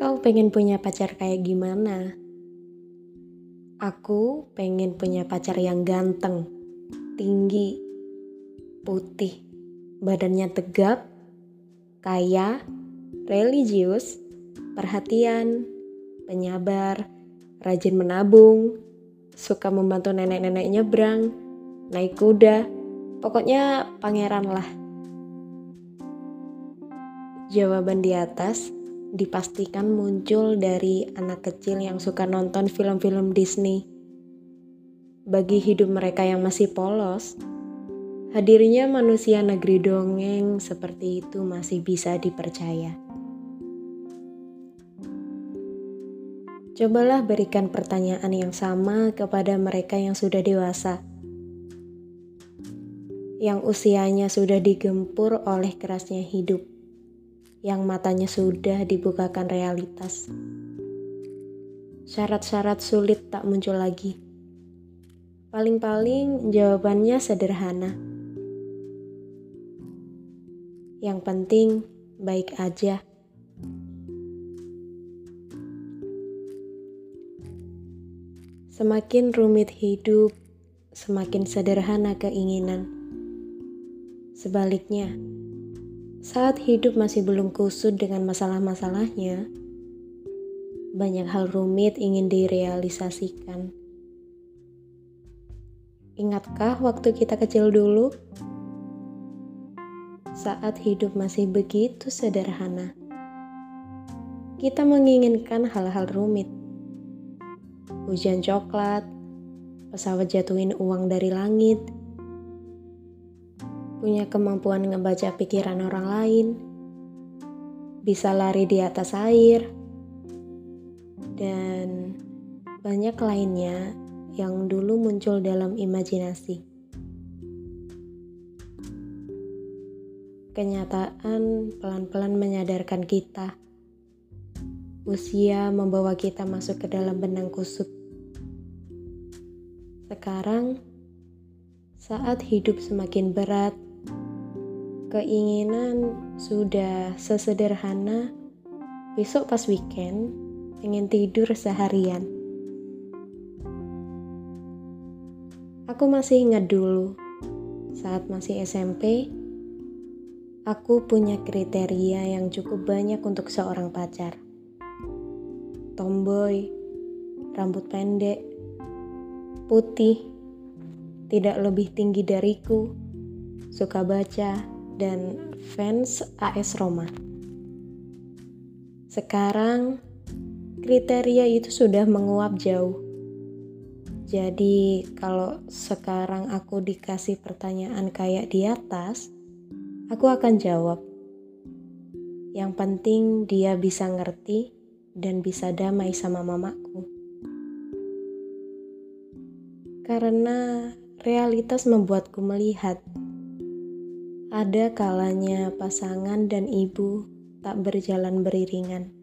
Kau pengen punya pacar kayak gimana? Aku pengen punya pacar yang ganteng, tinggi, putih, badannya tegap, kaya, religius, perhatian, penyabar, rajin menabung, suka membantu nenek-nenek nyebrang, naik kuda, pokoknya pangeran lah. Jawaban di atas dipastikan muncul dari anak kecil yang suka nonton film-film Disney. Bagi hidup mereka yang masih polos, hadirnya manusia negeri dongeng seperti itu masih bisa dipercaya. Cobalah berikan pertanyaan yang sama kepada mereka yang sudah dewasa, yang usianya sudah digempur oleh kerasnya hidup yang matanya sudah dibukakan realitas. Syarat-syarat sulit tak muncul lagi. Paling-paling jawabannya sederhana. Yang penting baik aja. Semakin rumit hidup, semakin sederhana keinginan. Sebaliknya, saat hidup masih belum kusut dengan masalah-masalahnya, banyak hal rumit ingin direalisasikan. Ingatkah waktu kita kecil dulu? Saat hidup masih begitu sederhana, kita menginginkan hal-hal rumit. Hujan coklat, pesawat jatuhin uang dari langit, punya kemampuan ngebaca pikiran orang lain, bisa lari di atas air, dan banyak lainnya yang dulu muncul dalam imajinasi. Kenyataan pelan-pelan menyadarkan kita. Usia membawa kita masuk ke dalam benang kusut. Sekarang, saat hidup semakin berat, keinginan sudah sesederhana besok pas weekend ingin tidur seharian. Aku masih ingat dulu saat masih SMP, aku punya kriteria yang cukup banyak untuk seorang pacar. Tomboy, rambut pendek, putih, tidak lebih tinggi dariku, suka baca, dan fans AS Roma. Sekarang kriteria itu sudah menguap jauh. Jadi kalau sekarang aku dikasih pertanyaan kayak di atas, aku akan jawab. Yang penting dia bisa ngerti dan bisa damai sama mamaku. Karena realitas membuatku melihat ada kalanya pasangan dan ibu tak berjalan beriringan.